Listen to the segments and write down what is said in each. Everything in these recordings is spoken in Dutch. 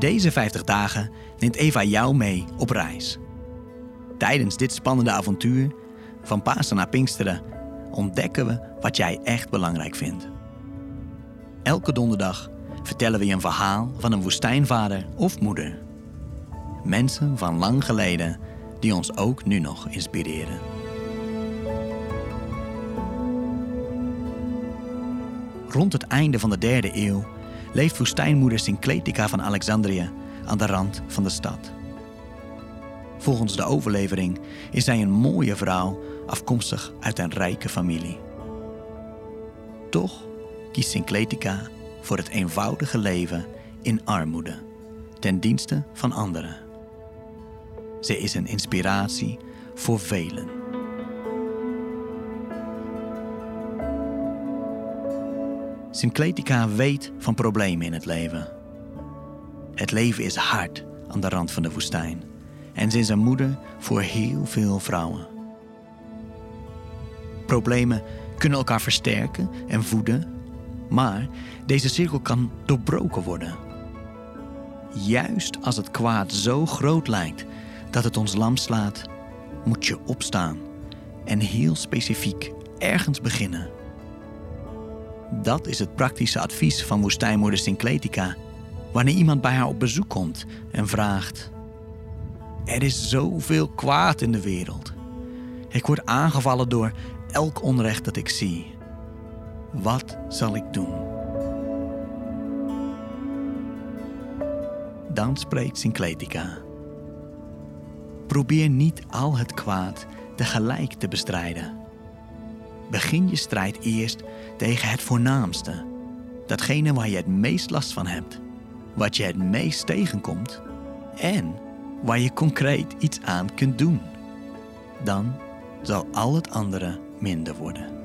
Deze 50 dagen neemt Eva jou mee op reis. Tijdens dit spannende avontuur, van Pasen naar Pinksteren, ontdekken we wat jij echt belangrijk vindt. Elke donderdag vertellen we je een verhaal van een woestijnvader of moeder. Mensen van lang geleden die ons ook nu nog inspireren. Rond het einde van de derde eeuw leeft woestijnmoeder Syncletica van Alexandrië aan de rand van de stad. Volgens de overlevering is zij een mooie vrouw afkomstig uit een rijke familie. Toch kiest Syncletica voor het eenvoudige leven in armoede, ten dienste van anderen. Ze is een inspiratie voor velen. Syncletica weet van problemen in het leven. Het leven is hard aan de rand van de woestijn en is een moeder voor heel veel vrouwen. Problemen kunnen elkaar versterken en voeden, maar deze cirkel kan doorbroken worden. Juist als het kwaad zo groot lijkt dat het ons lam slaat, moet je opstaan en heel specifiek ergens beginnen. Dat is het praktische advies van woestijnmoeder Syncletica wanneer iemand bij haar op bezoek komt en vraagt: Er is zoveel kwaad in de wereld. Ik word aangevallen door elk onrecht dat ik zie. Wat zal ik doen? Dan spreekt Syncletica. Probeer niet al het kwaad tegelijk te bestrijden. Begin je strijd eerst tegen het voornaamste, datgene waar je het meest last van hebt, wat je het meest tegenkomt en waar je concreet iets aan kunt doen. Dan zal al het andere minder worden.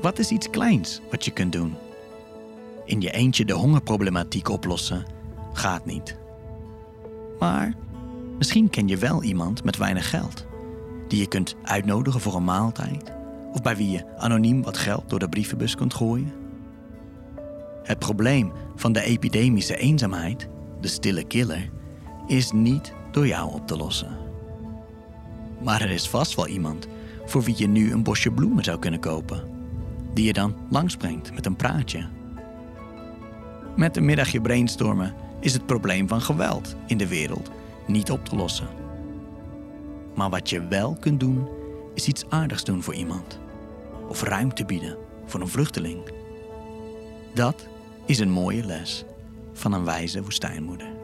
Wat is iets kleins wat je kunt doen? In je eentje de hongerproblematiek oplossen gaat niet. Maar misschien ken je wel iemand met weinig geld die je kunt uitnodigen voor een maaltijd of bij wie je anoniem wat geld door de brievenbus kunt gooien. Het probleem van de epidemische eenzaamheid, de stille killer, is niet door jou op te lossen. Maar er is vast wel iemand voor wie je nu een bosje bloemen zou kunnen kopen, die je dan langsbrengt met een praatje. Met een middagje brainstormen is het probleem van geweld in de wereld niet op te lossen. Maar wat je wel kunt doen, is iets aardigs doen voor iemand. Of ruimte bieden voor een vluchteling. Dat is een mooie les van een wijze woestijnmoeder.